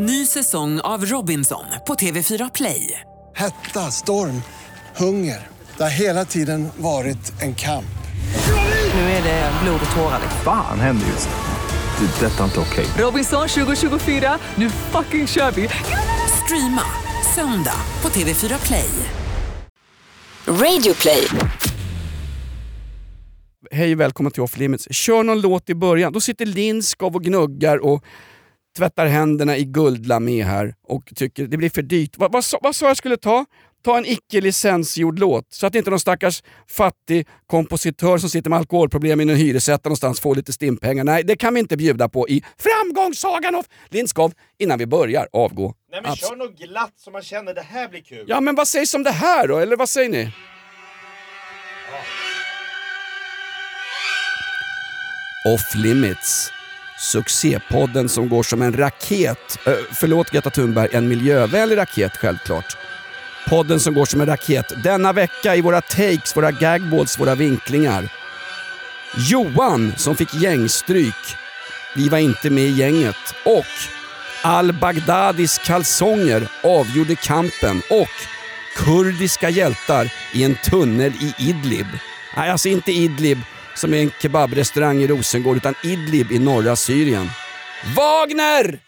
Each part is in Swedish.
Ny säsong av Robinson på TV4 Play. Hetta, storm, hunger. Det har hela tiden varit en kamp. Nu är det blod och tårar. Fan händer just nu. Det. är Detta är inte okej. Robinson 2024, nu fucking kör vi! Streama söndag på TV4 Play. Radio play. Hej och välkommen till Off Limits. Kör någon låt i början. Då sitter Lindskov och gnuggar och tvättar händerna i guldlamé här och tycker det blir för dyrt. Vad, vad, vad sa jag skulle ta? Ta en icke licensgjord låt så att inte någon stackars fattig kompositör som sitter med alkoholproblem i en hyresrätt någonstans får lite stimpengar. Nej, det kan vi inte bjuda på i framgångssagan av Lindskov innan vi börjar avgå. Nej men Abs- kör något glatt så man känner det här blir kul. Ja, men vad sägs om det här då? Eller vad säger ni? Off Limits. Succépodden som går som en raket. Förlåt Greta Thunberg, en miljövänlig raket självklart. Podden som går som en raket denna vecka i våra takes, våra gagballs, våra vinklingar. Johan som fick gängstryk. Vi var inte med i gänget. Och al-Baghdadis kalsonger avgjorde kampen och kurdiska hjältar i en tunnel i Idlib. Nej, alltså inte Idlib som är en kebabrestaurang i Rosengård utan Idlib i norra Syrien. Wagner!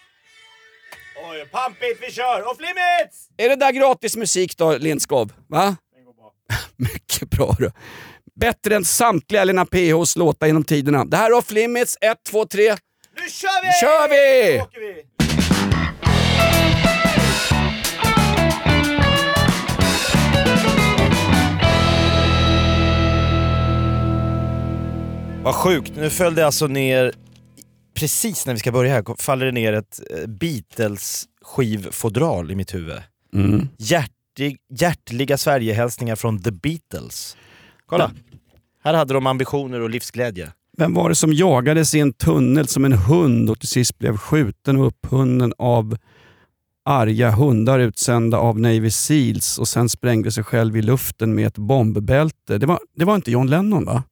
Oj, pampigt, vi kör! Off limits! Är det där gratis musik då, Lindskov? Va? Mycket bra du. Bättre än samtliga Lena PHs låtar genom tiderna. Det här är Off Limits, 1, 2, 3. Nu kör vi! Nu kör vi! Nu åker vi! Vad sjukt, nu föll det alltså ner, precis när vi ska börja här, faller det ner ett eh, Beatles skivfodral i mitt huvud. Mm. Hjärtig, hjärtliga Sverigehälsningar från The Beatles. Kolla, här hade de ambitioner och livsglädje. Vem var det som jagades i en tunnel som en hund och till sist blev skjuten och upphunnen av arga hundar utsända av Navy Seals och sen sprängde sig själv i luften med ett bombbälte? Det var, det var inte John Lennon va?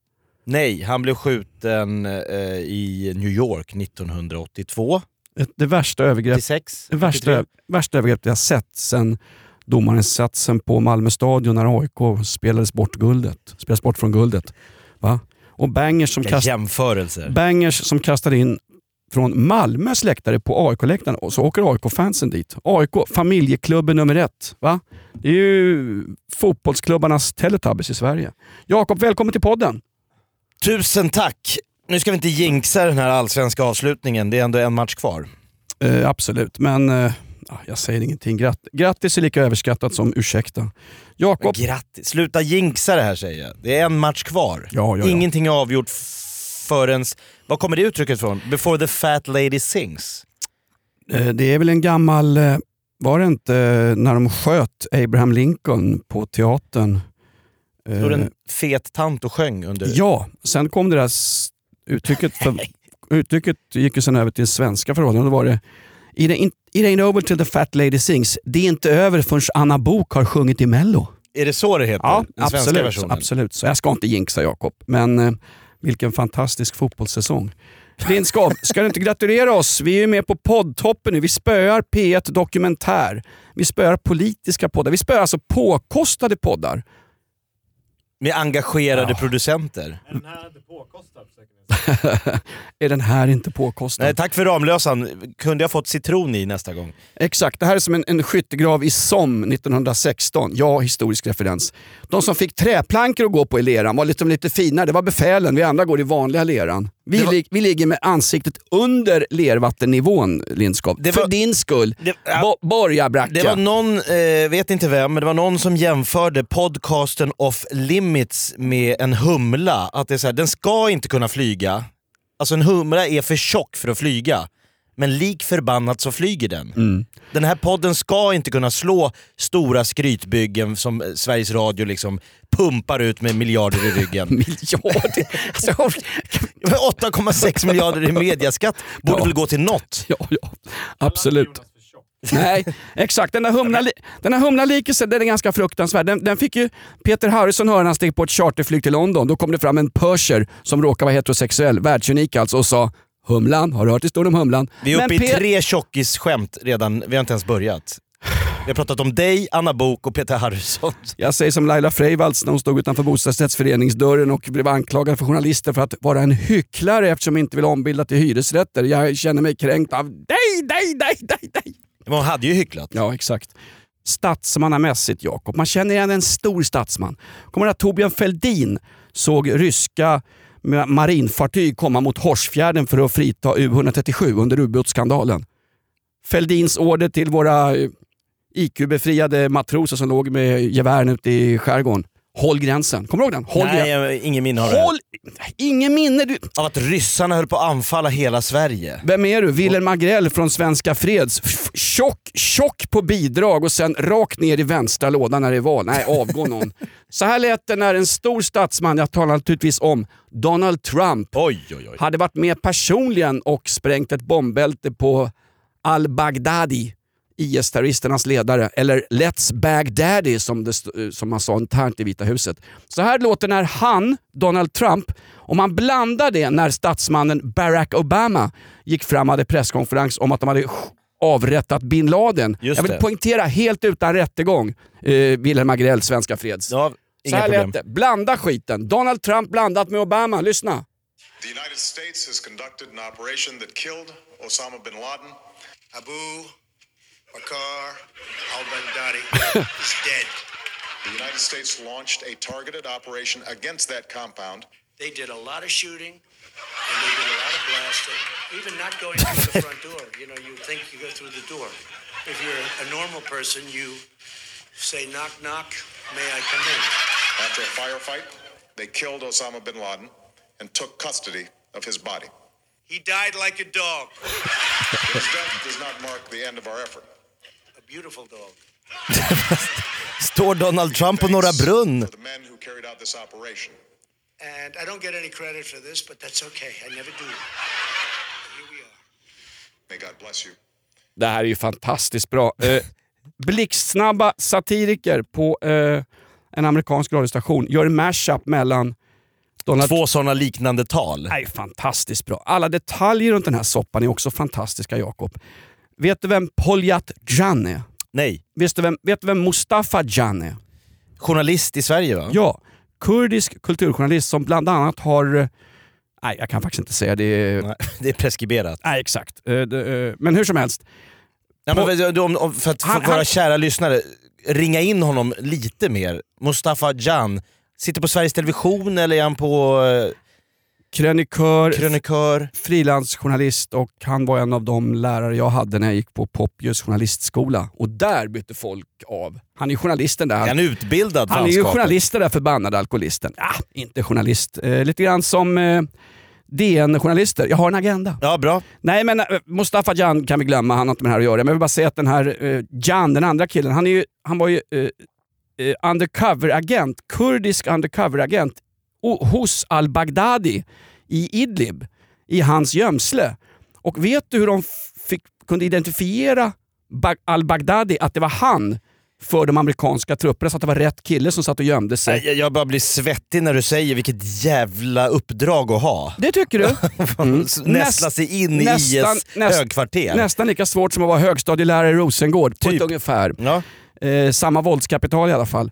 Nej, han blev skjuten eh, i New York 1982. Ett, det värsta, övergrepp, 86, det värsta, värsta övergreppet jag sett sen domarinsatsen på Malmö stadion när AIK spelades bort guldet. Spelades bort från guldet. Va? Och bangers som, kast, bangers som kastade in från Malmös läktare på AIK-läktaren och så åker AIK-fansen dit. AIK, familjeklubben nummer ett. Va? Det är ju fotbollsklubbarnas Teletubbies i Sverige. Jakob, välkommen till podden. Tusen tack! Nu ska vi inte jinxa den här allsvenska avslutningen, det är ändå en match kvar. Eh, absolut, men eh, ja, jag säger ingenting. Gratt, grattis är lika överskattat som ursäkta. Jakob, Grattis! Sluta jinxa det här säger jag. Det är en match kvar. Ja, ja, ja. Ingenting är avgjort förrän... Var kommer det uttrycket ifrån? Before the fat lady sings. eh, det är väl en gammal... Eh, var det inte eh, när de sköt Abraham Lincoln på teatern? Eh, Stod en fet tant och sjöng under... Ja, sen kom det där uttrycket, för, uttrycket gick ju sen över till svenska förhållanden. Då var det It ain't, it ain't over till the fat lady sings. Det är inte över förrän Anna Bok har sjungit i Mello. Är det så det heter? Ja, den svenska absolut, versionen? absolut. Så jag ska inte jinxa Jakob, men eh, vilken fantastisk fotbollssäsong. Lindskov, ska du inte gratulera oss? Vi är ju med på poddtoppen nu. Vi spöar P1 Dokumentär. Vi spöar politiska poddar. Vi spöar alltså påkostade poddar. Med engagerade Ja. producenter. är den här inte påkostad? Nej, tack för Ramlösan. Kunde jag fått citron i nästa gång? Exakt, det här är som en, en skyttegrav i Somme 1916. Ja, historisk referens. De som fick träplankor att gå på i leran var lite, lite finare. Det var befälen, vi andra går i vanliga leran. Vi, var- lig, vi ligger med ansiktet under lervattennivån, Lindskov. Det För var- din skull. Det- ja. Bo, borgarbracka. Det var någon, eh, vet inte vem, men det var någon som jämförde podcasten Off Limits med en humla. Att det är så här, den ska inte kunna flyga. Alltså en humla är för tjock för att flyga. Men lik förbannat så flyger den. Mm. Den här podden ska inte kunna slå stora skrytbyggen som eh, Sveriges Radio liksom pumpar ut med miljarder i ryggen. Miljarder. Alltså, jag orkar- 8,6 miljarder i mediaskatt borde Ja. väl gå till något? ja, ja, absolut. Nej, exakt. Den där humla, den där humla-likelsen den är ganska fruktansvärd. Den, den fick ju Peter Harrison höra när han steg på ett charterflyg till London. Då kom det fram en perser som råkar vara heterosexuell, världsunik alltså, och sa Humlan, har du hört historien om Humlan? Vi är uppe Men i tre tjockisskämt redan, vi har inte ens börjat. Vi har pratat om dig, Anna Bok och Peter Harrison. Jag säger som Laila Freivalds när hon stod utanför bostadsrättsföreningsdörren och blev anklagad för journalister för att vara en hycklare eftersom hon inte vill ombilda till hyresrätter. Jag känner mig kränkt av dig, dig, dig, dig, dig. Men hon hade ju hycklat. Ja, exakt. Statsmannamässigt Jakob. Man känner igen en stor statsman. Kommer du ihåg att Torbjörn Fälldin såg ryska marinfartyg komma mot Horsfjärden för att frita U137 under ubåtsskandalen. Fälldins order till våra eh, IQ-befriade matroser som låg med gevären ute i skärgården. Håll gränsen. Kommer du ihåg den? Håll Nej, jag har ingen minne det. Håll... Ingen minne. Du... Av att ryssarna höll på att anfalla hela Sverige. Vem är du? Wilhelm Agrell från Svenska Freds. F- Tjock, tjock på bidrag och sen rakt ner i vänstra lådan när det är val. Nej, avgå någon. Så här lät det när en stor statsman, jag talar naturligtvis om Donald Trump, Oj, oj, oj. hade varit med personligen och sprängt ett bombbälte på al-Baghdadi, IS-terroristernas ledare, eller Let's Baghdadi som, det, st- som man sa internt i Vita huset. Så här låter när han, Donald Trump, om man blandar det när statsmannen Barack Obama gick fram och hade presskonferens om att de hade avrättat bin Laden. Just Jag vill det. poängtera, helt utan rättegång, eh, Wilhelm Agrell, Svenska Freds. Ja, Så här problem. lät det. Blanda skiten. Donald Trump blandat med Obama. Lyssna. The United States has conducted an operation that killed Osama bin Laden. Abu Bakr al-Baghdadi is dead. The United States launched a targeted operation against that compound. They did a lot of shooting and they did a lot of blasting, even not going through the front door. You know, you think you go through the door. If you're a normal person, you say, knock, knock, may I come in? After a firefight, they killed Osama bin Laden and took custody of his body. He died like a dog, His death does not mark the end of our effort. Beautiful dog. Står Donald Trump på Norra Brunn? And I don't get any credit for this, but that's okay. I never do. Here we are. May God bless you. Det här är ju fantastiskt bra. Eh, blixtsnabba satiriker på eh, en amerikansk radiostation gör en mashup mellan Donald Två sådana liknande tal. Nej, fantastiskt bra. Alla detaljer runt den här soppan är också fantastiska, Jakob. Vet du vem Poljat Can är? Nej. Vet du vem, vet du vem Mustafa Can är? Journalist i Sverige va? Ja, kurdisk kulturjournalist som bland annat har... eh, Nej, jag kan faktiskt inte säga det. Nej, Det är preskriberat. Nej, exakt. Eh, eh, Men hur som helst. Ja, men, för- om, om, för att Han- våra han- kära lyssnare, ringa in honom lite mer. Mustafa Can, sitter på Sveriges Television eller är han på Krönikör, krönikör? frilansjournalist och han var en av de lärare jag hade när jag gick på Poppius journalistskola. Och där bytte folk av. Han är journalisten där. Är han utbildad Han är ju landskapet? journalist den där förbannade alkoholisten. Ah, inte journalist. Eh, lite grann som eh, DN-journalister. Jag har en agenda. Ja, bra. Nej men eh, Mustafa Can kan vi glömma, han har inte med det här att göra. Men jag vill bara säga att den här eh, Can, den andra killen, han, är ju, han var ju eh, eh, undercover-agent, kurdisk undercover-agent hos al-Baghdadi i Idlib, i hans gömsle. Och vet du hur de fick, kunde identifiera Ba- al-Baghdadi, att det var han för de amerikanska trupperna, så att det var rätt kille som satt och gömde sig? Jag, jag bara blir svettig när du säger vilket jävla uppdrag att ha. Det tycker du? Mm. Nästla sig in i IS högkvarter. Nästan lika svårt som att vara högstadielärare i Rosengård, på Typ. ett ungefär. Ja, Eh, samma våldskapital i alla fall.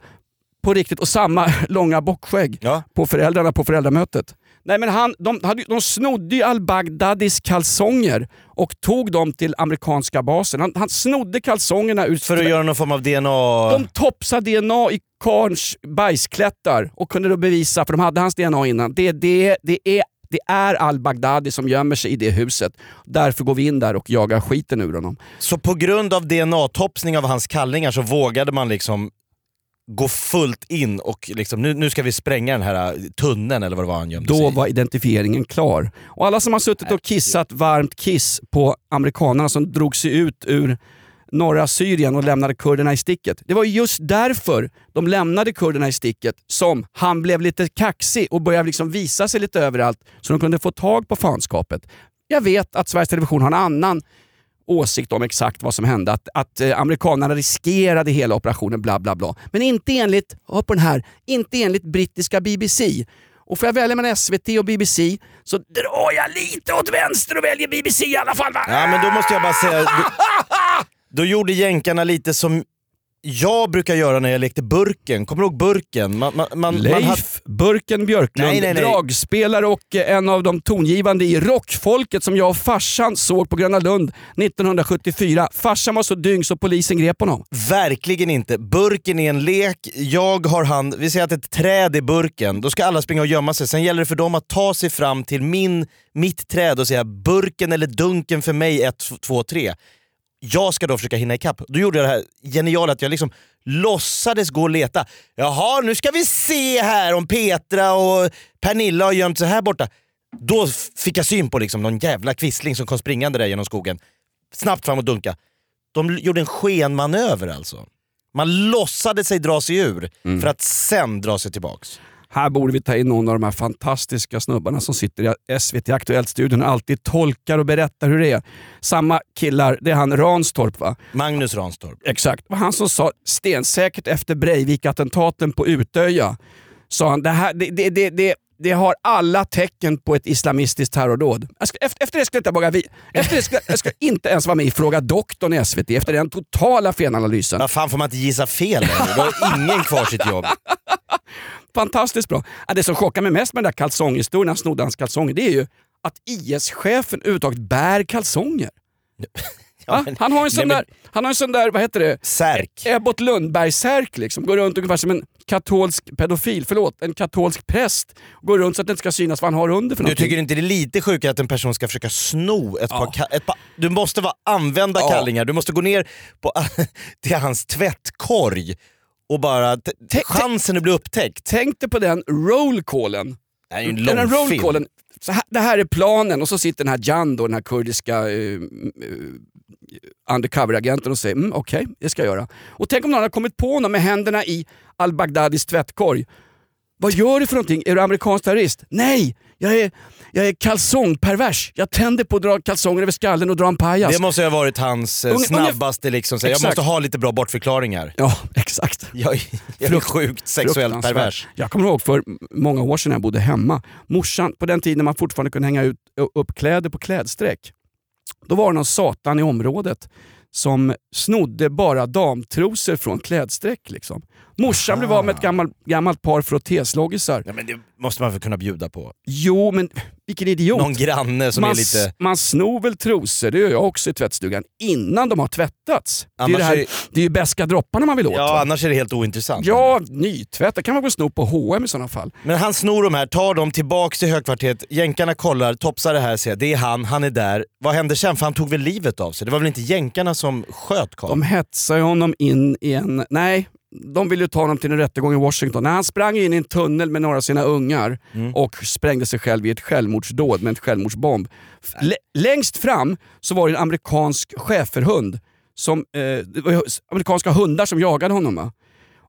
På riktigt, och samma långa bockskägg ja. på föräldrarna på föräldramötet. Nej men han, de, hade, de snodde ju al-Baghdadis kalsonger och tog dem till amerikanska basen. Han, han snodde kalsongerna ur... För att göra någon form av DNA... De topsade DNA i karns bajsklättar och kunde då bevisa, för de hade hans DNA innan, det, det, det är det är al-Baghdadi som gömmer sig i det huset. Därför går vi in där och jagar skiten ur honom. Så på grund av DNA-topsning av hans kallingar så vågade man liksom gå fullt in och liksom, nu, nu ska vi spränga den här äh, tunneln eller vad det var han gömde sig Då i. var identifieringen klar. Och alla som har suttit och kissat varmt kiss på amerikanerna som drog sig ut ur norra Syrien och lämnade kurderna i sticket. Det var just därför de lämnade kurderna i sticket som han blev lite kaxig och började liksom visa sig lite överallt så de kunde få tag på fanskapet. Jag vet att Sveriges Television har en annan åsikt om exakt vad som hände. Att, att eh, amerikanerna riskerade hela operationen, bla bla bla. Men inte enligt, hör på den här, inte enligt brittiska BBC. Och får jag välja mellan SVT och BBC så drar jag lite åt vänster och väljer BBC i alla fall va? Ja men då måste jag bara säga, då, då gjorde jänkarna lite som jag brukar göra när jag lekte Burken. Kommer du ihåg Burken? Man, man, man, man Leif hade- Burken Björklund, Nej, nej, nej. dragspelare och eh, en av de tongivande i rockfolket som jag och farsan såg på Gröna Lund 1974. Farsan var så dyng så polisen grep honom. Verkligen inte. Burken är en lek. Jag har hand... Vi säger att ett träd är burken. Då ska alla springa och gömma sig. Sen gäller det för dem att ta sig fram till min, mitt träd och säga burken eller dunken för mig 1, 2, 3. Jag ska då försöka hinna ikapp. Då gjorde jag det här geniala att jag liksom låtsades gå och leta. Jaha, nu ska vi se här om Petra och Pernilla har gömt sig här borta. Då fick jag syn på liksom någon jävla kvistling som kom springande där genom skogen. Snabbt fram och dunka. De gjorde en skenmanöver alltså. Man låtsades sig dra sig ur för att sen dra sig tillbaks. Här borde vi ta in någon av de här fantastiska snubbarna som sitter i SVT Aktuellt-studion och alltid tolkar och berättar hur det är. Samma killar, det är han Ranstorp va? Magnus Ranstorp. Exakt. Det var han som sa stensäkert efter Breivik-attentaten på Utöja, sa han det, här, det, det, det, det, har alla tecken på ett islamistiskt terrordåd. Ska, efter, efter det skulle jag inte våga vi, efter det skulle, jag ska inte ens vara med i Fråga doktorn i SVT efter den totala felanalysen. Vad fan får man inte gissa fel? Då har ingen kvar sitt jobb. Fantastiskt bra. Ja, det som chockar mig mest med den där kalsonghistorien, han snodde hans kalsonger, det är ju att IS-chefen överhuvudtaget bär kalsonger. Ja, men- han, har en sån nej, men- där, han har en sån där, vad heter det? Särk. Ebbot Lundberg-särk liksom. Går runt ungefär som en katolsk pedofil, förlåt, en katolsk präst. Går runt så att det inte ska synas vad han har under för Du någonting. tycker inte det är lite sjukare att en person ska försöka sno ett par, ka- ett par Du måste vara använda Ja. kallingar, du måste gå ner på, till hans tvättkorg och bara... chansen att bli upptäckt. Tänk dig på den rollcallen. Det här är ju en Den här lång rollcallen. Så här, det här är planen och så sitter den här Jan, då, den här kurdiska uh, undercover-agenten och säger mm, okej, det ska jag göra. Och tänk om någon har kommit på honom med händerna i al-Baghdadis tvättkorg. Vad gör du för någonting? Är du amerikansk terrorist? Nej, jag är, jag är kalsongpervers. Jag tänder på att dra kalsonger över skallen och dra en pajas. Det måste ha varit hans eh, Unge- snabbaste liksom, så jag Exakt. måste ha lite bra bortförklaringar. Ja, exakt. Jag, är- jag är sjukt sexuellt Fruktansvärt. pervers. Jag kommer ihåg för många år sedan när jag bodde hemma. Morsan, på den tiden man fortfarande kunde hänga ut, upp kläder på klädsträck. Då var det någon satan i området som snodde bara damtrosor från klädsträck. Liksom. Morsan blev av med ett gammalt, gammalt par frottésloggisar. Ja, men det måste man väl kunna bjuda på. Jo, men vilken idiot. Någon granne som man, är lite... man snor väl trosor, det gör jag också i tvättstugan, innan de har tvättats. Det är, Annars det, det är ju beska dropparna man vill åt. Ja, va? annars är det helt ointressant. ja nytvättat kan man väl sno på H&M i sådana fall. Men han snor de här, tar dem tillbaks till högkvarteret, jänkarna kollar, topsar det här, säger det är han, han är där. Vad händer sen? För han tog väl livet av sig? Det var väl inte jänkarna som sköt karln? De hetsar ju honom in i en... Nej, de ville ju ta honom till en rättegång i Washington. När han sprang in i en tunnel med några av sina ungar och sprängde sig själv i ett självmordsdåd med en självmordsbomb. L- längst fram så var det en amerikansk schäferhund. Som, eh, amerikanska hundar som jagade honom. Va?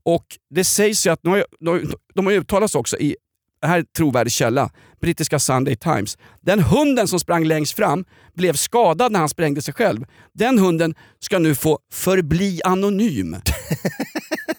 Och det sägs ju att, de har, de, de har uttalat sig också i, det här är trovärdig källa, brittiska Sunday Times. Den hunden som sprang längst fram blev skadad när han sprängde sig själv. Den hunden ska nu få förbli anonym.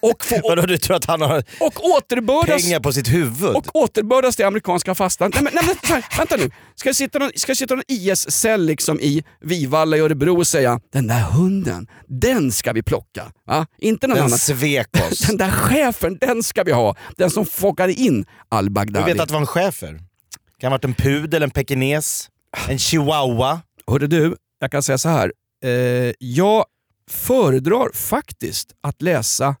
och, få, Vadå, du tror att han har och återbördas pengar på sitt huvud? och återbördas till amerikanska fastlandet. Nej, men, nej, men, vä- vänta nu. Ska det sitta någon, ska det sitta någon IS-cell liksom i Vivalla i Örebro och säga den där hunden, den ska vi plocka. Va? Inte någon Den annan. svek oss. Den där chefen, den ska vi ha. Den som fockade in Du al-Baghdadi. vet att det var en schäfer? Kan ha varit en pudel, en pekines, en chihuahua. Hörde du, jag kan säga så här. Eh, jag föredrar faktiskt att läsa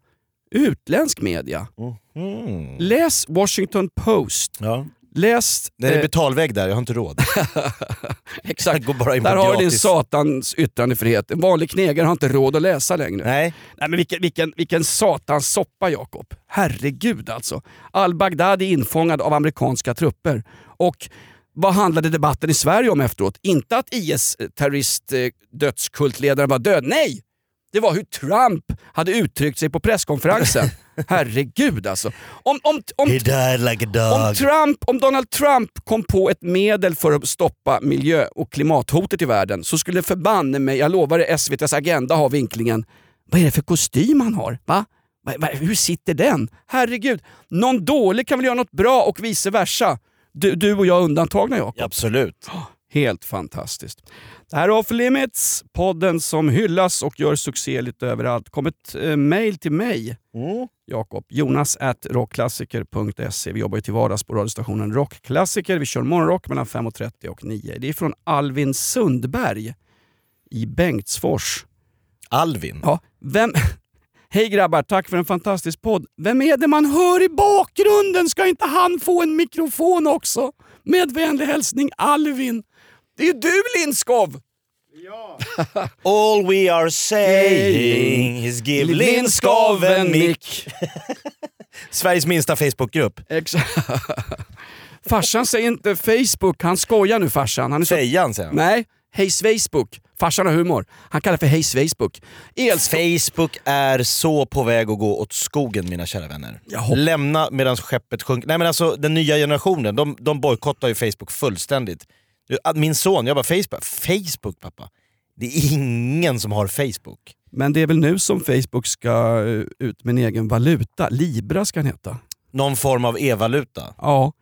utländsk media. Mm. Läs Washington Post. Ja. Läs... Det är eh, betalvägg där, jag har inte råd. exakt. Där har du din satans yttrandefrihet. En vanlig knegare har inte råd att läsa längre. Nej, Nej, men vilken, vilken, vilken satans soppa Jakob. Herregud alltså. Al-Baghdadi är infångad av amerikanska trupper. Och vad handlade debatten i Sverige om efteråt? Inte att IS-terrorist eh, dödskultledaren var död. Nej! Det var hur Trump hade uttryckt sig på presskonferensen. Herregud alltså. Om, om, om, like om. Trump, om Donald Trump kom på ett medel för att stoppa miljö och klimathotet i världen så skulle förbanne mig, jag lovar SVTs Agenda ha vinklingen. Vad är det för kostym han har? Va- Hur sitter den? Herregud, någon dålig kan väl göra något bra och vice versa. Du, du och jag undantagna Jakob. Absolut. Helt fantastiskt. Det här är Off Limits, podden som hyllas och gör succé lite överallt. kom ett eh, mail till mig, Jakob. Jonas at rockklassiker.se. Vi jobbar ju till vardags på radiostationen Rockklassiker. Vi kör morgonrock mellan 5.30 och 9. Det är från Alvin Sundberg i Bengtsfors. Alvin? Ja, vem... Hej grabbar, tack för en fantastisk podd. Vem är det man hör i bakgrunden? Ska inte han få en mikrofon också? Med vänlig hälsning Alvin. Det är ju du Lindskov! All we are saying is give Lindskov en mick. Sveriges minsta Facebookgrupp. Exakt. Farsan säger inte Facebook, han skojar nu farsan. Han är så... Fejan säger han. Nej, hej Facebook. Farsan har humor. Han kallar för hej Facebook. Elsk... Facebook är så på väg att gå åt skogen mina kära vänner. Lämna medan skeppet sjunker. Nej men alltså den nya generationen, de, de bojkottar ju Facebook fullständigt. Min son, jag bara Facebook, Facebook pappa. Det är ingen som har Facebook. Men det är väl nu som Facebook ska eh, ut med en egen valuta. Libra ska den heta. Någon form av e-valuta. Ja.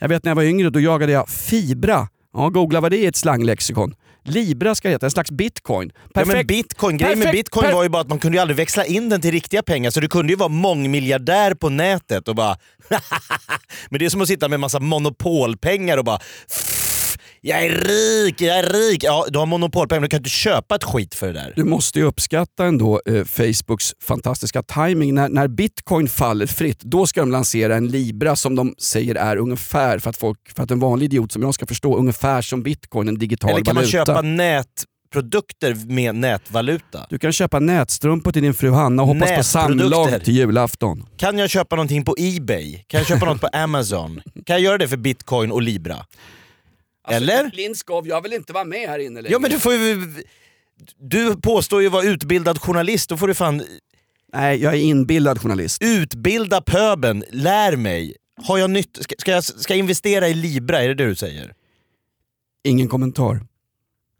Jag vet när jag var yngre, då jagade jag Fibra. Ja, googla vad det är i ett slanglexikon. Libra ska heta, en slags bitcoin. Ja, men bitcoin, grejen med perfekt- bitcoin var ju bara att man kunde ju aldrig växla in den till riktiga pengar, så du kunde ju vara mångmiljardär på nätet och bara... men det är som att sitta med massa monopolpengar och bara... Jag är rik, jag är rik! Ja, du har monopolpengar du kan inte köpa ett skit för det där. Du måste ju uppskatta ändå eh, Facebooks fantastiska timing. När, när bitcoin faller fritt, då ska de lansera en Libra som de säger är ungefär, för att, folk, för att en vanlig idiot som jag ska förstå, ungefär som bitcoin, en digital Eller kan man valuta. köpa nätprodukter med nätvaluta? Du kan köpa nätstrumpor till din fru Hanna och hoppas på samlag till julafton. Kan jag köpa någonting på Ebay? Kan jag köpa något på Amazon? Kan jag göra det för bitcoin och libra? Eller? Lindskov, jag vill inte vara med här inne längre. Ja men du får ju... Du påstår ju vara utbildad journalist, då får du fan Nej, jag är inbildad journalist. utbilda pöben, lär mig. Har jag nytt... Ska, ska, jag, ska jag investera i Libra, är det det du säger? Ingen kommentar.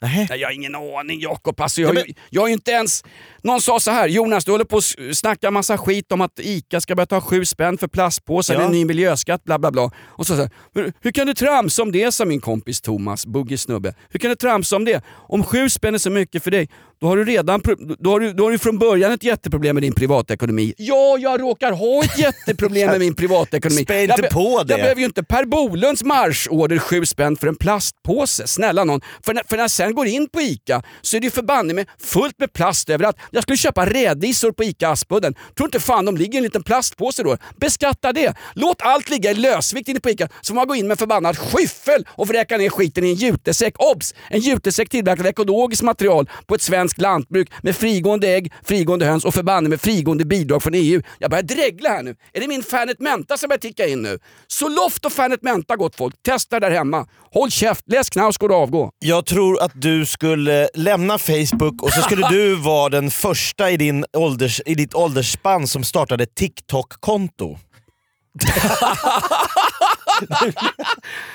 Nej, jag har ingen aning Jakob. Alltså, jag, Ja, ju- jag ju inte ens... Någon sa så här, Jonas du håller på att snacka massa skit om att ICA ska börja ta sju spänn för plastpåsar, Ja. en ny miljöskatt, bla bla bla. Och så, så här, hur, hur kan du tramsa om det, sa min kompis Thomas, buggig snubbe. Hur kan du tramsa om det? Om sju spänn är så mycket för dig, då har du redan då har du, då har du från början ett jätteproblem med din privatekonomi. Ja, jag råkar ha ett jätteproblem med min privatekonomi. Spä inte jag på det. Jag behöver ju inte Per Bolunds marschorder sju spänn för en plastpåse. Snälla någon. För när, för när jag sen går in på ICA så är det ju förbanne med fullt med plast överallt. Jag skulle köpa rädisor på ICA Aspudden. Tror inte fan de ligger i en liten plastpåse då. Beskatta det. Låt allt ligga i lösvikt inne på ICA så får man gå in med förbannad skyffel och vräka ner skiten i en jutesäck. Obs! En jutesäck tillverkad av ekologiskt material på ett svenskt lantbruk med frigående ägg, frigående höns och förbanne med frigående bidrag från EU. Jag börjar dregla här nu. Är det min Fanet Menta som börjar ticka in nu? Så loft och Fanet Menta gott folk. Testa där hemma. Håll käft, läs Knausgård och avgå. Jag tror att du skulle lämna Facebook och så skulle du vara den första i, din ålders, i ditt åldersspann som startade TikTok-konto.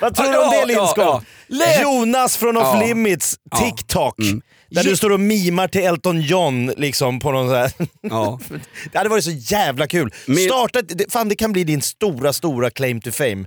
Vad tror du om det. Lät- Jonas från Off Ja. Limits TikTok. Där Ge- du står och mimar till Elton John liksom på någon så här. Ja. Det hade varit så jävla kul. Starta, fan det kan bli din stora, stora claim to fame.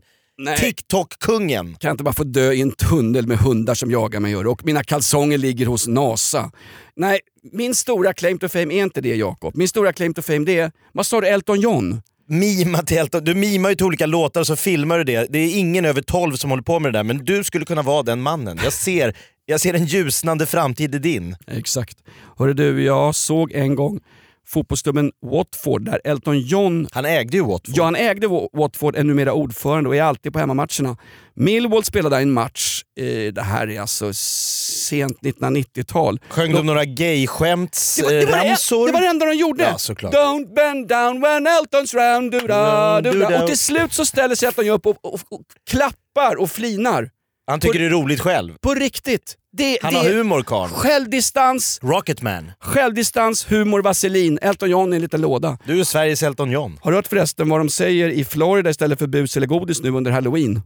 TikTok-kungen. Kan jag inte bara få dö i en tunnel med hundar som jagar mig gör och mina kalsonger ligger hos NASA. Nej, min stora claim to fame är inte det Jakob. Min stora claim to fame det är, vad sa du, Elton John? Mima till Elton. Du mimar ju till olika låtar och så filmar du det. Det är ingen över 12 som håller på med det där, men du skulle kunna vara den mannen. Jag ser, jag ser en ljusnande framtid i din. Exakt. Hörru du, jag såg en gång fotbollsklubben Watford där Elton John Han ägde ju Watford. Ja, han ägde Wa- Watford, är numera ordförande och är alltid på hemmamatcherna. Millwall spelade en match, eh, det här är alltså sent 1990-tal. Sjöng de några gayskämts Det var, det, var det, var det enda de gjorde. Ja, såklart. Don't bend down when Elton's round. Du da, du da. Och till slut så ställer sig Elton upp och, och, och klappar och flinar. Han tycker det är roligt själv. På riktigt. Det, Han det har humor karln. Självdistans, Rocketman. självdistans, humor, vaselin. Elton John i en liten låda. Du är Sveriges Elton John. Har du hört förresten vad de säger i Florida istället för bus eller godis nu under halloween?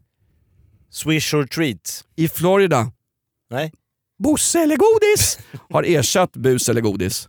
Swish or treat. I Florida Nej. Bosse eller godis har ersatt bus eller godis.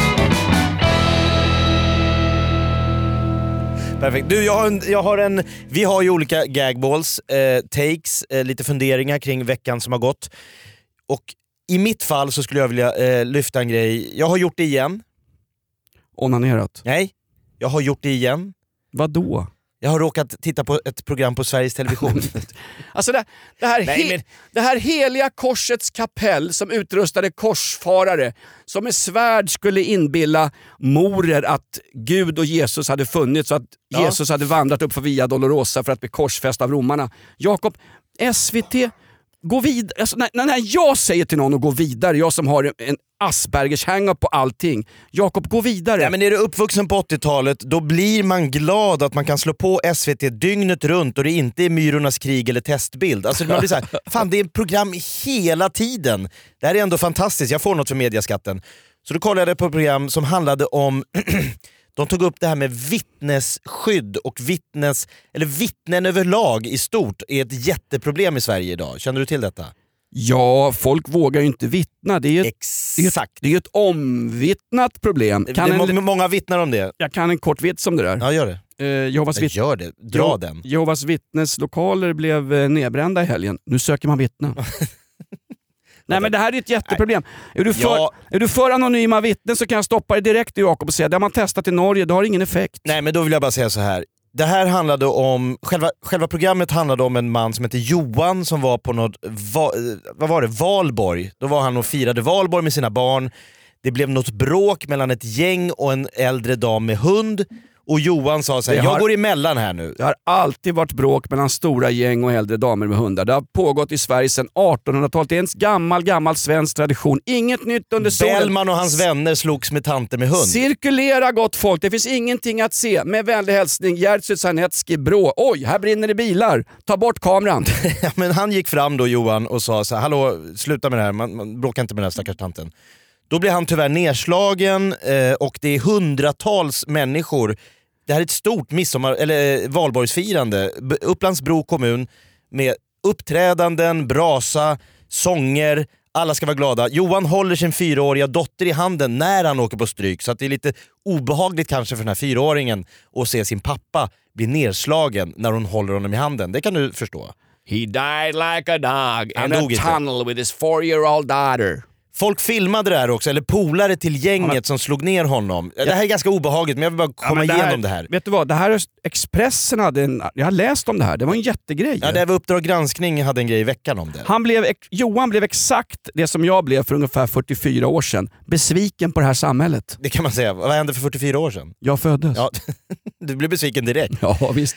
Perfekt. Du, jag har en, jag har en, vi har ju olika gagballs, eh, takes, eh, lite funderingar kring veckan som har gått. Och i mitt fall så skulle jag vilja eh, lyfta en grej. Jag har gjort det igen. Onanerat? Nej, jag har gjort det igen. Vad då? Jag har råkat titta på ett program på Sveriges Television. Alltså det, det, här Nej, men- det här heliga korsets kapell som utrustade korsfarare som med svärd skulle inbilla morer att Gud och Jesus hade funnits och att Ja. Jesus hade vandrat upp för Via Dolorosa för att bli korsfäst av romarna. Jakob, SVT, gå vidare. Alltså, när, när jag säger till någon att gå vidare, jag som har en Aspergers hang på allting. Jakob, gå vidare. Ja, men är du uppvuxen på 80-talet, då blir man glad att man kan slå på SVT dygnet runt och det inte är Myrornas krig eller testbild. Alltså man blir så här, fan det är ett program hela tiden. Det här är ändå fantastiskt, jag får något för mediaskatten. Så då kollade jag på ett program som handlade om de tog upp det här med vittnesskydd och vittnes, eller vittnen överlag i stort är ett jätteproblem i Sverige idag. Känner du till detta? Ja, folk vågar ju inte vittna. Det är ju ett, Exakt. det är ett omvittnat problem. Kan det, en, må- många vittnar om det. jag kan en kort vits om det där. Ja, gör det. Eh, Jehovas, vitt, gör det. Dra den. Jehovas vittnes lokaler blev eh, nedbrända i helgen. Nu söker man vittnen. Nej men det här är ett jätteproblem. Är du, för, Ja. är du för anonyma vittnen så kan jag stoppa dig direkt Jakob och säga det har man testat i Norge, det har ingen effekt. Nej men då vill jag bara säga så här. Det här handlade om, själva, själva programmet handlade om en man som heter Johan som var på något, va, vad var det, Valborg. Då var han och firade Valborg med sina barn. Det blev något bråk mellan ett gäng och en äldre dam med hund. Och Johan sa så här, Det jag har- går emellan här nu. Det har alltid varit bråk mellan stora gäng och äldre damer med hundar. Det har pågått i Sverige sedan 1800-talet. Det är en gammal, gammal svensk tradition. Inget nytt under solen. Bellman och hans vänner slogs med tanter med hund. Cirkulera gott folk, det finns ingenting att se. Med vänlig hälsning Jerzy Sarnecki, Brå. Oj, här brinner det bilar. Ta bort kameran. Men han gick fram då Johan och sa så här, hallå sluta med det här, man, man bråkar inte med den här stackars tanten. Då blev han tyvärr nedslagen eh, och det är hundratals människor. Det här är ett stort midsommar, eller eh, valborgsfirande. B- Upplands Bro kommun med uppträdanden, brasa, sånger. Alla ska vara glada. Johan håller sin fyraåriga dotter i handen när han åker på stryk, så det är lite obehagligt kanske för den här fyraåringen att se sin pappa bli nerslagen när hon håller honom i handen. Det kan du förstå. He died like a dog Han in a dog inte. tunnel with his four-year-old daughter. Folk filmade det här också, eller polare till gänget som slog ner honom. Det här är ganska obehagligt men jag vill bara komma men det igenom här- det här. Vet du vad, det här är Expressen hade en, jag har läst om det här, det var en jättegrej. Ja, det var Uppdrag granskning hade en grej i veckan om det. Han blev, Johan blev exakt det som jag blev för ungefär 44 år sedan. Besviken på det här samhället. Det kan man säga. Vad hände för 44 år sedan? Jag föddes. Ja, du blev besviken direkt. Ja, visst.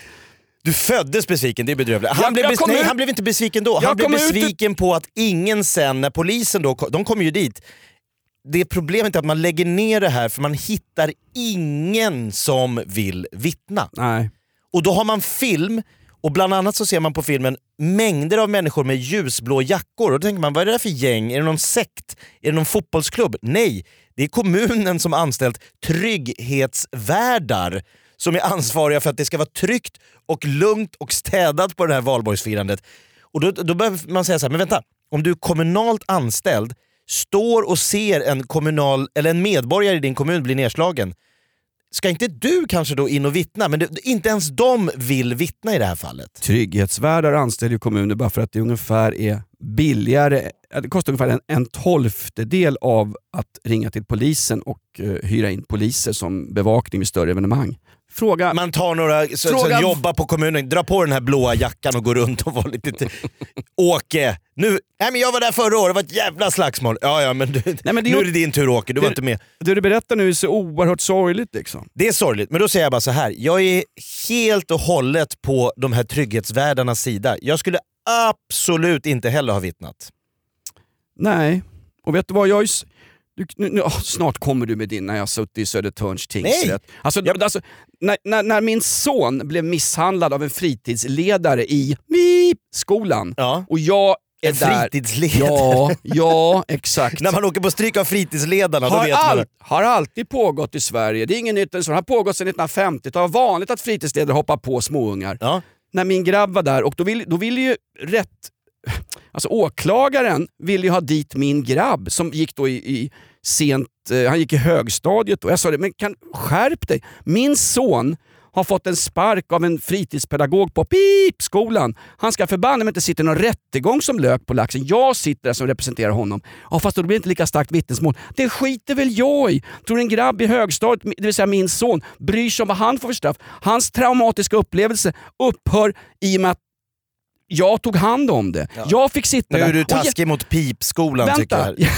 Du föddes besviken, det är bedrövligt. Han, Jag- blev, jag nej, ut- han blev inte besviken då. Han blev kom ut- besviken på att ingen sen, när polisen då de kommer ju dit, det problemet är att man lägger ner det här för man hittar ingen som vill vittna. Nej. Och då har man film, och bland annat så ser man på filmen mängder av människor med ljusblå jackor. Och då tänker man, vad är det där för gäng? Är det någon sekt? Är det någon fotbollsklubb? Nej, det är kommunen som anställt trygghetsvärdar som är ansvariga för att det ska vara tryggt och lugnt och städat på det här valborgsfirandet. Och då, då behöver man säga så här, men vänta, om du är kommunalt anställd, står och ser en, kommunal, eller en medborgare i din kommun bli nedslagen, ska inte du kanske då in och vittna? Men det, inte ens de vill vittna i det här fallet. Trygghetsvärdar anställer ju kommuner bara för att det ungefär är billigare, det kostar ungefär en, en tolftedel av att ringa till polisen och eh, hyra in poliser som bevakning vid större evenemang. Fråga... Man tar några så, Fråga- som jobbar på kommunen, drar på den här blåa jackan och går runt och var lite... Åke, nu, nej men jag var där förra året, det var ett jävla slagsmål. Ja, ja men, du, men det nu är det din tur Åke, du var Det- inte med. Det du berättar nu är så oerhört sorgligt liksom. Det är sorgligt, men då säger jag bara så här. jag är helt och hållet på de här trygghetsvärdarnas sida. Jag skulle absolut inte heller ha vittnat. Nej, och vet du vad? Jag du, nu, åh, snart kommer du med din när jag suttit i Södertörns tingsrätt. Alltså, alltså, när, när, när min son blev misshandlad av en fritidsledare i Beep, skolan och jag är En där. fritidsledare? Ja, ja exakt. När man åker på stryk av fritidsledarna, då har, vet man... all, har alltid pågått i Sverige. Det är inget nytt. Det har pågått sedan 1950. Det var vanligt att fritidsledare hoppar på småungar. När min grabb var där, och då ville då vill ju rätt... Alltså åklagaren ville ju ha dit min grabb som gick då i, i sent... Eh, han gick i högstadiet då. jag sa det, men kan, skärp dig. Min son har fått en spark av en fritidspedagog på pipskolan. Han ska förbanne mig inte sitta i någon rättegång som lök på laxen. Jag sitter där som representerar honom. Ja, fast då blir det inte lika starkt vittnesmål. Det skiter väl jag i. Tror du en grabb i högstadiet, det vill säga min son, bryr sig om vad han får för straff? Hans traumatiska upplevelse upphör i och med att jag tog hand om det. Jag fick sitta Nu där. är du taskig mot pipskolan Vänta. tycker jag.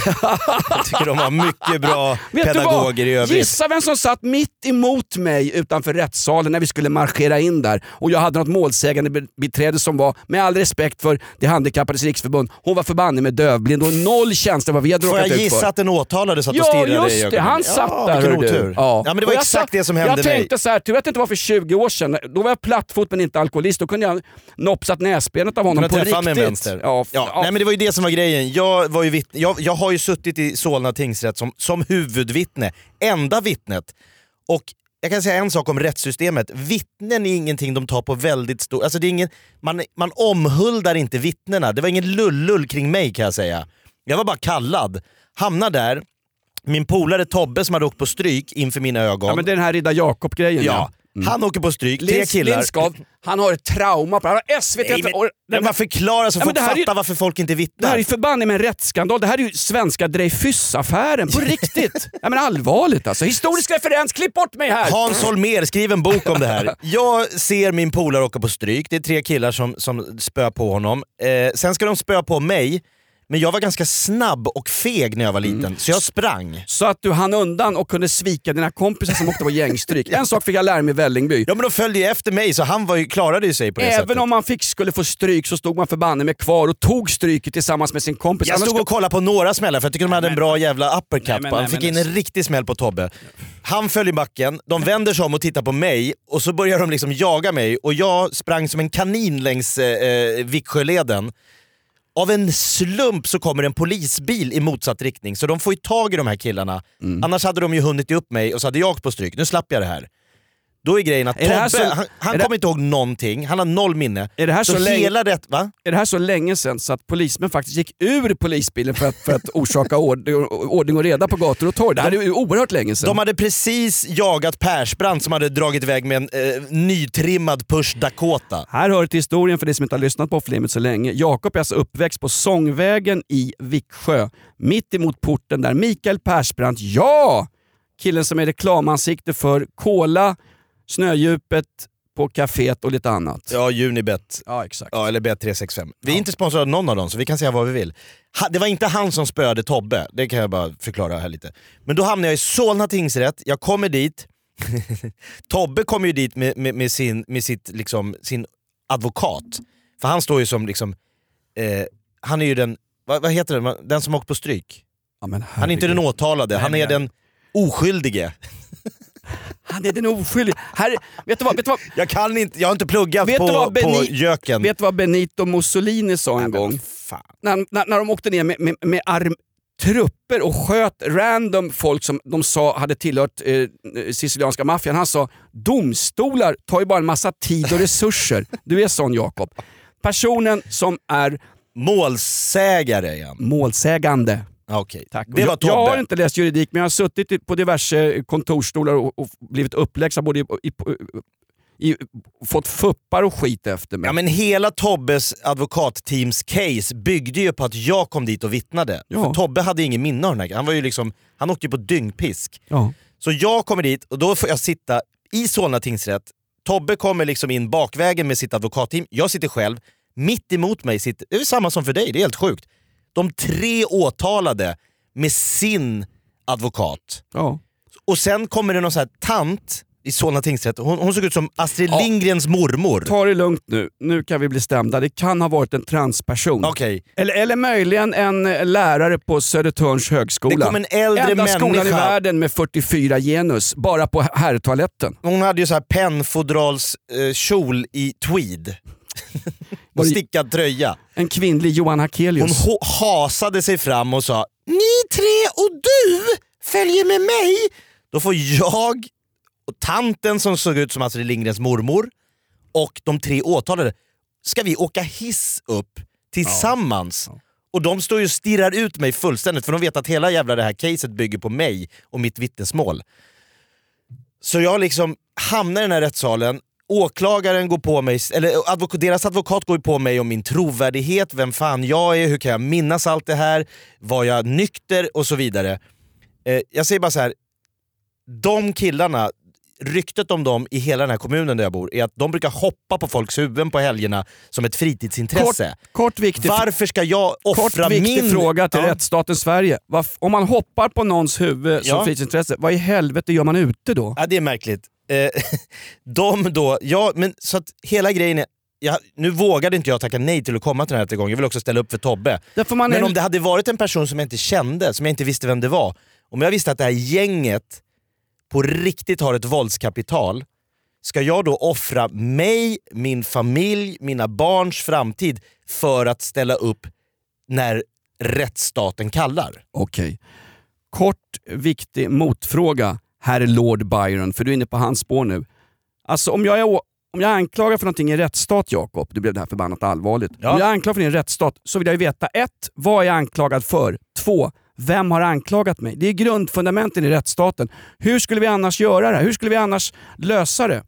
Jag tycker de har mycket bra Vet pedagoger i övrigt. Gissa vem som satt mitt emot mig utanför rättssalen när vi skulle marschera in där. Och jag hade något målsägande be- beträde som var, med all respekt för det handikappades riksförbund, hon var förbanne med dövblind och noll känsla vad vi hade Får jag råkat ut gissa för. att den åtalade satt och Ja stirrade i just ögonen? det, han Ja, satt där. vilken otur. Ja. men det var Och jag exakt satt- det som hände Jag mig. tänkte så här, tur att det inte var för 20 år sedan. Då var jag plattfot men inte alkoholist. Då kunde jag nopsat näsbenet av honom på riktigt. med vänster. Ja, f- Ja, Nej, men det var ju det som var grejen. Jag, var ju vitt, jag, jag har ju suttit i Solna tingsrätt som, som huvudvittne, enda vittnet. Och jag kan säga en sak om rättssystemet. Vittnen är ingenting de tar på väldigt stort... Alltså det är ingen, man, man omhuldar inte vittnena. Det var ingen lullull kring mig kan jag säga. Jag var bara kallad. Hamnar där, min polare Tobbe som hade åkt på stryk inför mina ögon. Ja, men det är den här Ridda Jakob-grejen Ja, han åker på stryk, tre Lins, killar. Lindskov, han har ett trauma på Han har SVT... Nej, men, och- men man förklarar så Ja, folk det är ju- fattar varför folk inte Det vittnar. här är förbanne med en rättsskandal. Det här är ju svenska Dreyfusaffären på riktigt. ja, men allvarligt alltså. Historisk referens, klipp bort mig här! Hans Holmér, skriv en bok om det här. Jag ser min polare åka på stryk, det är tre killar som, som spöar på honom. Eh, sen ska de spöa på mig, men jag var ganska snabb och feg när jag var liten, så jag sprang. Så att du hann undan och kunde svika dina kompisar som åkte på gängstryk. En sak fick jag lära mig i Vällingby. Ja men de följde ju efter mig så han var ju, klarade ju sig på det Även sättet. om man fick, skulle få stryk så stod man förbanne med kvar och tog stryket tillsammans med sin kompis. Jag stod och kollade på några smällar för jag tycker de hade en bra jävla uppercut Nej. Han fick in en riktig smäll på Tobbe. Han föll i backen, de vänder sig om och tittar på mig och så börjar de liksom jaga mig och jag sprang som en kanin längs eh, eh, Viksjöleden. Av en slump så kommer en polisbil i motsatt riktning så de får ju tag i de här killarna. Mm. Annars hade de ju hunnit upp mig och så hade jag på stryk. Nu slapp jag det här. Då är grejen att Är det Tobbe, så- han, han det- kommer inte ihåg någonting, han har noll minne. Är det här så, länge, hela rätt, va? är det här så länge sedan så att polismän faktiskt gick ur polisbilen för att, för att orsaka ord, ordning och reda på gator och torg? Det här är ju oerhört länge sedan. De hade precis jagat Persbrandt som hade dragit iväg med en eh, nytrimmad Push Dakota. Här hör till historien för de som inte har lyssnat på Limits så länge. Jakob är alltså uppväxt på Sångvägen i Viksjö. Mitt emot porten där Mikael Persbrandt, ja! Killen som är reklamansikte för Cola, Snödjupet på kaféet och lite annat. Ja, Unibet. Ja, exakt. Ja, eller Bet365. Vi är inte sponsrade av någon av dem så vi kan säga vad vi vill. Ha, det var inte han som spöade Tobbe, det kan jag bara förklara här lite. Men då hamnar jag i Solna tingsrätt, jag kommer dit. Tobbe kommer ju dit med, med, med, sin, med sitt, liksom, sin advokat. För han står ju som liksom, eh, han är ju den, vad, vad heter det, den som åkt på stryk? Ja, Han är inte den åtalade, han är den oskyldige. Han är den oskyldige. Här, vet du vad? Vet du vad? Jag kan inte, jag har inte pluggat Vet på, vad på Beni- göken. Vet du vad Benito Mussolini sa en Nej, gång? När, när, när de åkte ner med, med, med arm, trupper och sköt random folk som de sa hade tillhört eh, sicilianska maffian. Han sa domstolar tar ju bara en massa tid och resurser. Du är sån Jakob. Personen som är Målsägare igen. målsägande. Tack. det var jag, jag har Tobbe. inte läst juridik men jag har suttit på diverse kontorsstolar och, och blivit uppläxad både i, i, i, fått fuppar och skit efter mig. Ja men hela Tobbes advokatteams case byggde ju på att jag kom dit och vittnade. Ja. För Tobbe hade ingen minne av den här Han var ju liksom, han åkte ju på dyngpisk. Ja. Så jag kommer dit och då får jag sitta i Solna tingsrätt. Tobbe kommer liksom in bakvägen med sitt advokatteam. Jag sitter själv. Mitt emot mig sitter, det är samma som för dig, det är helt sjukt. De tre åtalade med sin advokat. Ja. Och sen kommer det någon sån här tant i Solna tingsrätt, hon, hon såg ut som Astrid Ja. Lindgrens mormor. Ta det lugnt nu, nu kan vi bli stämda. Det kan ha varit en transperson. Okej. Eller, eller möjligen en eh, lärare på Södertörns högskola. Det kom en äldre Enda skolan i människa. världen med 44 genus, bara på herrtoaletten. Hon hade ju så här pennfodrals eh, i tweed. Och stickad tröja. En kvinnlig Johan Hon Hakelius. ho- hasade sig fram och sa Ni tre och du följer med mig. Då får jag och tanten som såg ut som Astrid Lindgrens mormor och de tre åtalade, ska vi åka hiss upp tillsammans? Och de står ju och stirrar ut mig fullständigt för de vet att hela jävla det här caset bygger på mig och mitt vittnesmål. Så jag liksom hamnar i den här rättssalen, åklagaren går på mig, eller advok- deras advokat går på mig om min trovärdighet, vem fan jag är, hur kan jag minnas allt det här, var jag nykter och så vidare. Eh, jag säger bara så här. de killarna, ryktet om dem i hela den här kommunen där jag bor är att de brukar hoppa på folks huvuden på helgerna som ett fritidsintresse. Kort, kort viktig, Varför ska jag kort offra viktig min... fråga till Ja. rättsstaten Sverige. Varf- om man hoppar på någons huvud som Ja. fritidsintresse, vad i helvete gör man ute då? Ja, det är märkligt. Eh, de då, ja men så att hela grejen är, jag, nu vågade inte jag tacka nej till att komma till den här rättegången, jag vill också ställa upp för Tobbe. Men är- om det hade varit en person som jag inte kände, som jag inte visste vem det var, om jag visste att det här gänget på riktigt har ett våldskapital, ska jag då offra mig, min familj, mina barns framtid för att ställa upp när rättsstaten kallar? Okej. Kort, viktig motfråga, herr Lord Byron, för du är inne på hans spår nu. Alltså om jag är, om jag är anklagad för någonting i en rättsstat, Jakob, nu blev det här förbannat allvarligt. Ja. Om jag är anklagad för en rättsstat så vill jag ju veta ett, vad är jag anklagad för? Två, vem har anklagat mig? Det är grundfundamenten i rättsstaten. Hur skulle vi annars göra det? Hur skulle vi annars lösa det?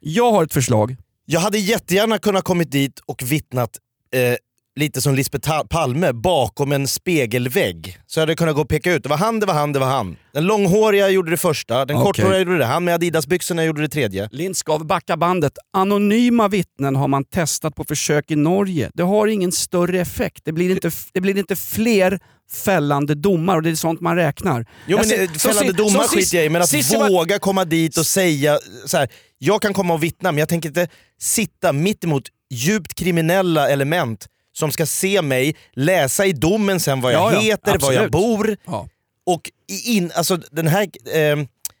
Jag har ett förslag. Jag hade jättegärna kunnat kommit dit och vittnat eh, lite som Lisbeth Palme bakom en spegelvägg. Så jag hade kunnat gå och peka ut, det var han, det var han, det var han. Den långhåriga gjorde det första, den Okej. korthåriga gjorde det, han med Adidas-byxorna gjorde det tredje. Lindskov, backa bandet. Anonyma vittnen har man testat på försök i Norge. Det har ingen större effekt. Det blir inte, det blir inte fler fällande domar och det är sånt man räknar. Jo men Jag ser- eh, så fällande si- domar så skiter jag i, men att var- våga komma dit och säga så här. jag kan komma och vittna men jag tänker inte sitta mitt emot djupt kriminella element som ska se mig, läsa i domen sen vad jag Ja, ja, heter, var jag bor. Ja. Och in, alltså den här, eh,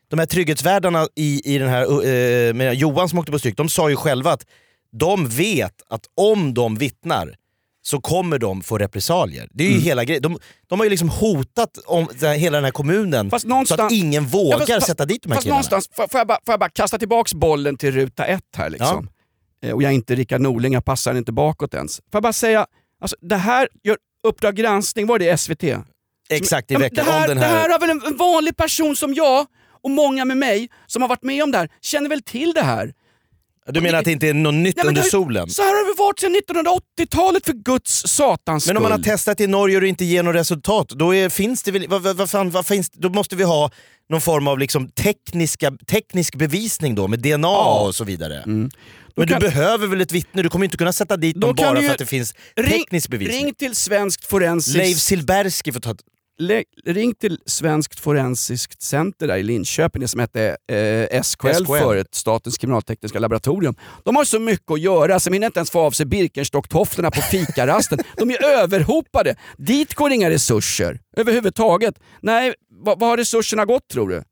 de här trygghetsvärdarna i, i den här, eh, med Johan som åkte på stryk, de sa ju själva att de vet att om de vittnar så kommer de få repressalier. Det är ju Mm. hela grejen. De, de har ju liksom hotat om den här, hela den här kommunen så att ingen vågar Ja, fast- sätta dit de här Fast killarna. någonstans, får, jag bara, får jag bara kasta tillbaks bollen till ruta ett här liksom. Eh, Och jag är inte Rickard Norling, jag passar inte bakåt ens. Får jag bara säga, alltså, det här gör Uppdrag granskning, var det SVT? Exakt i Ja, veckan det här, om den Det här här... har väl en, vanlig person som jag och många med mig som har varit med om det här, känner väl till det här. Du menar att det inte är något nytt Nej, under det- solen? Så här har det varit sedan 1980-talet för guds satans Men om man har skull. testat i Norge och det inte ger något resultat, då, är, finns det väl, vad, vad, vad fan, vad finns, då måste vi ha någon form av liksom tekniska, teknisk bevisning då med DNA och så vidare. Men du Mm. kan- behöver väl ett vittne? Du kommer inte kunna sätta dit dem bara du för att det finns Ring- teknisk bevisning. Ring till Svenskt Forensiskt... Leif Silbersky får ta... Ring till Svenskt Forensiskt Center där i Linköping, det som hette eh, SKL, SKL. förut, Statens kriminaltekniska laboratorium. De har så mycket att göra så de hinner inte ens få av sig Birkenstock-tofflorna på fikarasten. de är överhopade. Dit går inga resurser överhuvudtaget. Nej, vad har resurserna gått tror du?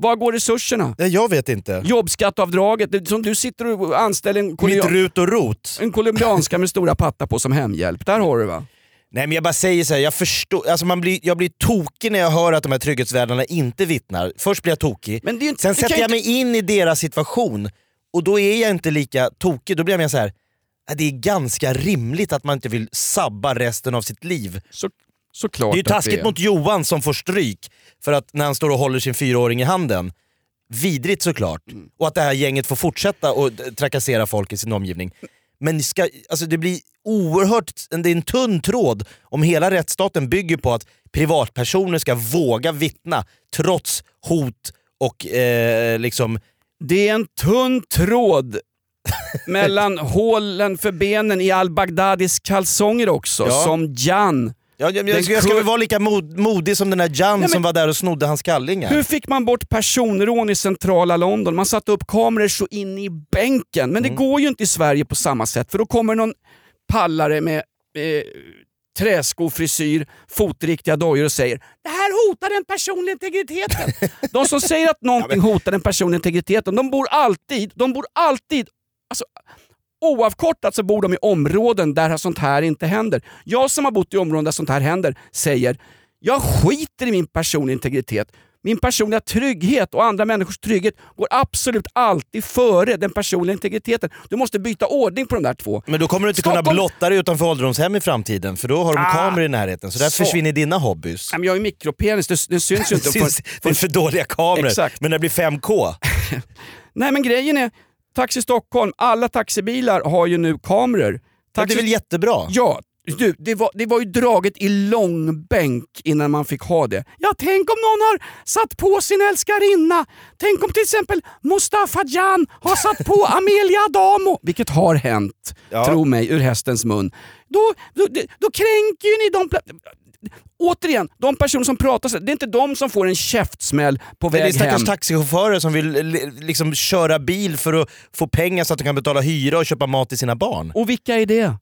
Var går resurserna? Ja, jag vet inte. Jobbskatteavdraget, som du sitter och anställer en, Mitt kolumbian- rut och rot. en colombianska med stora pattar på som hemhjälp. Där har du va? Nej men jag bara säger så här, jag förstår, alltså man blir, jag blir tokig när jag hör att de här trygghetsvärdarna inte vittnar. Först blir jag tokig, Men det är ju inte- sen sätter jag inte- mig in i deras situation och då är jag inte lika tokig. Då blir jag mer så här. "Ja, det är ganska rimligt att man inte vill sabba resten av sitt liv. Så, såklart Det är ju taskigt är. mot Johan som får stryk för att när han står och håller sin fyraåring i handen. Vidrigt såklart. Mm. Och att det här gänget får fortsätta och trakassera folk i sin omgivning. Men ska, alltså det blir oerhört, det är en tunn tråd om hela rättsstaten bygger på att privatpersoner ska våga vittna trots hot och eh, liksom... Det är en tunn tråd mellan hålen för benen i al-Baghdadis kalsonger också, Ja. som Jan. Ja, jag, jag, jag ska väl vara lika mod, modig som den där Jan men- som var där och snodde hans kallingar. Hur fick man bort personrån i centrala London? Man satte upp kameror så in i bänken. Men det går ju inte i Sverige på samma sätt för då kommer någon pallare med eh, träskofrisyr, fotriktiga dojor och säger det här hotar den personliga integriteten. de som säger att någonting hotar den personliga integriteten, de bor alltid, de bor alltid, alltså, oavkortat så bor de i områden där sånt här inte händer. Jag som har bott i områden där sånt här händer säger jag skiter i min personliga integritet. Min personliga trygghet och andra människors trygghet går absolut alltid före den personliga integriteten. Du måste byta ordning på de där två. Men då kommer du inte kunna Stockholm- blotta dig utanför ålderdomshem i framtiden för då har de Ah, kameror i närheten. Så där så. försvinner dina hobbys. Men jag har ju mikropenis, det, det syns ju inte. Syns- det är för dåliga kameror. Exakt. Men det blir 5K. Nej men grejen är, Taxi Stockholm, alla taxibilar har ju nu kameror. Ja, det är väl jättebra? Ja, du, det, var, det var ju draget i långbänk innan man fick ha det. Ja, tänk om någon har satt på sin älskarinna. Tänk om till exempel Mustafa Jan har satt på Amelia Adamo. Vilket har hänt, Ja. tro mig, ur hästens mun. Då, då, då kränker ju ni de... Återigen, de personer som pratar så, det är inte de som får en käftsmäll på Det är väg stackars hem. taxichaufförer som vill li- liksom köra bil för att få pengar så att de kan betala hyra och köpa mat till sina barn. Och vilka är det?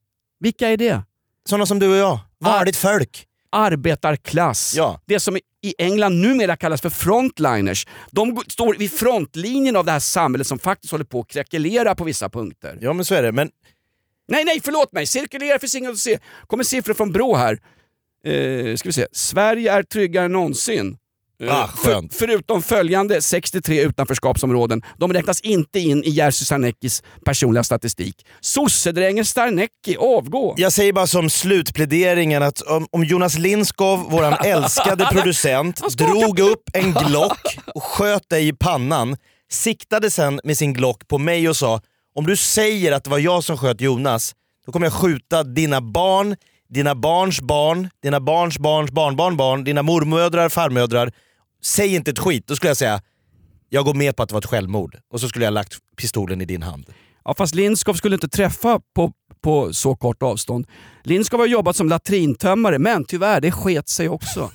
Vilka är det? Sådana som du och jag. Vanligt folk. Arbetarklass. Ja. Det som i England numera kallas för frontliners. De står vid frontlinjen av det här samhället som faktiskt håller på att krackelera på vissa punkter. Ja men så är det. Men Nej, nej, förlåt mig. Cirkulera finns inget att se. kommer siffror från Brå här. Eh, ska vi se. Sverige är tryggare än någonsin. Eh, Ah, skönt. förutom följande 63 utanförskapsområden. De räknas inte in i Jerzy Sarneckis personliga statistik. Sossedrängen Sarnecki, avgå! jag säger bara som slutpläderingen att om, om Jonas Lindskov, våran älskade producent, drog upp en Glock och sköt dig i pannan, siktade sen med sin Glock på mig och sa om du säger att det var jag som sköt Jonas, då kommer jag skjuta dina barn, dina barns barn, dina barns barns barnbarnbarn, dina mormödrar, farmödrar. Säg inte ett skit. Då skulle jag säga, jag går med på att det var ett självmord. Och så skulle jag ha lagt pistolen i din hand. Ja, fast Lindskov skulle inte träffa på, på så kort avstånd. Lindskov har jobbat som latrintömmare, men tyvärr, det sket sig också.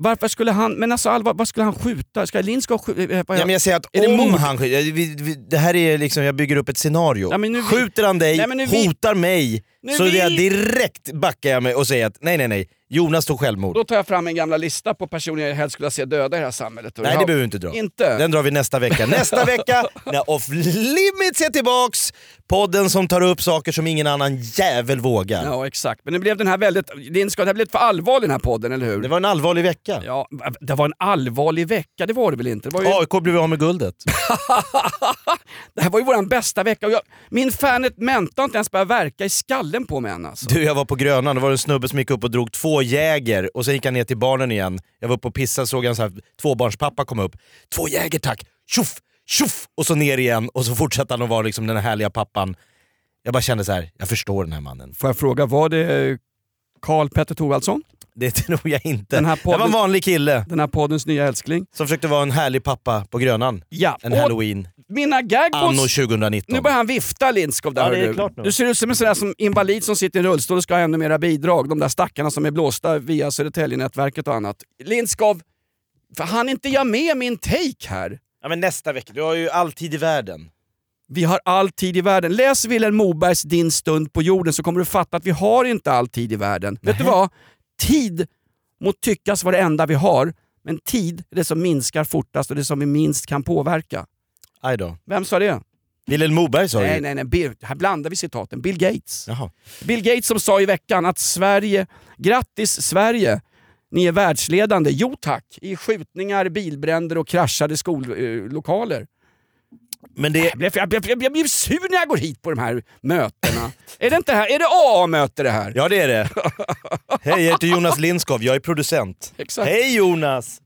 Varför skulle han, men alltså allvar, vad skulle han skjuta? Ska Lindskov skjuta? Ja, men jag säger att Är det om mord? han skjuter, vi- vi- det här är liksom, jag bygger upp ett scenario. Ja, nu- Skjuter han dig, Nej, vi- hotar mig, Nu så är jag direkt backar jag mig och säger att nej nej nej, Jonas tog självmord. Då tar jag fram en gamla lista på personer jag helst skulle se döda i det här samhället. Och Nej jag- det behöver vi inte dra. Inte? Den drar vi nästa vecka. Nästa vecka när Off Limits är tillbaks! Podden som tar upp saker som ingen annan jävel vågar. Ja exakt, men det blev den här väldigt... Det här blev för allvarlig den här podden, eller hur? Det var en allvarlig vecka. Ja, det var en allvarlig vecka, det var det väl inte? Det, ju... AIK blev av med guldet. det här var ju våran bästa vecka. Och jag... Min Fanet Menta har inte ens börjat verka i skallen på mig än alltså. Du, jag var på Grönan, det var en snubbe som gick upp och drog två Jäger och sen gick han ner till barnen igen. Jag var uppe och pissade såg en så här tvåbarnspappa komma upp. Två Jäger tack! Tjoff! Tjoff! Och så ner igen och så fortsatte han att vara liksom den här härliga pappan. Jag bara kände så här, jag förstår den här mannen. Får jag fråga, var det Karl Petter Thorvaldsson? Det tror jag inte. Den här Det var en podden- vanlig kille Den här poddens nya älskling. som försökte vara en härlig pappa på Grönan. Ja, En och halloween. Mina gaggos... Anno 2019. Nu börjar han vifta Lindskov där Ja, det är du. klart nu. Du ser ut som en sån där som invalid som sitter i en rullstol och ska ha ännu mera bidrag. De där stackarna som är blåsta via Södertäljenätverket och annat. Lindskov, för han inte jag med min take här? Ja, men nästa vecka, du har ju all tid i världen. Vi har all tid i världen. Läs Vilhelm Mobergs Din stund på jorden så kommer du fatta att vi har inte all tid i världen. Vet du vad? Tid må tyckas vara det enda vi har, men tid är det som minskar fortast och det som vi minst kan påverka. Aj då. Vem sa det? Wilhelm Moberg sa Nej, ju. nej, nej. Bill, här blandar vi citaten. Bill Gates. Jaha. Bill Gates som sa i veckan att Sverige, grattis Sverige, ni är världsledande. Jo tack, i skjutningar, bilbränder och kraschade skollokaler. Men det... Jag blir, jag, blir, jag blir sur när jag går hit på de här mötena. är det inte här? Är det AA-möte det här? Ja det är det. Hej, jag heter Jonas Lindskov, jag är producent. Exakt. Hej Jonas!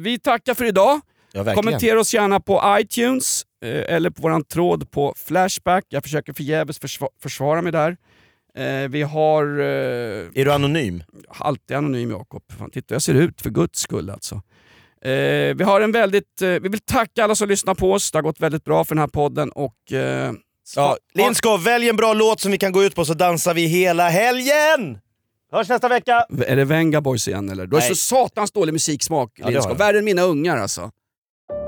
Vi tackar för idag. Ja. Kommentera oss gärna på iTunes eh, eller på våran tråd på Flashback. Jag försöker förgäves försva- försvara mig där. Eh, vi har... Eh, Är du anonym? alltid anonym Jakob. Fan, titta jag ser ut för guds skull alltså. Eh, vi har en väldigt... Eh, vi vill tacka alla som lyssnar på oss. Det har gått väldigt bra för den här podden och... Eh, Ja, Lindskov, välj en bra låt som vi kan gå ut på så dansar vi hela helgen! Hörs nästa vecka! Är det Venga Boys igen eller? Du har så satans dålig musiksmak har Lindskov. Värre än mina ungar alltså.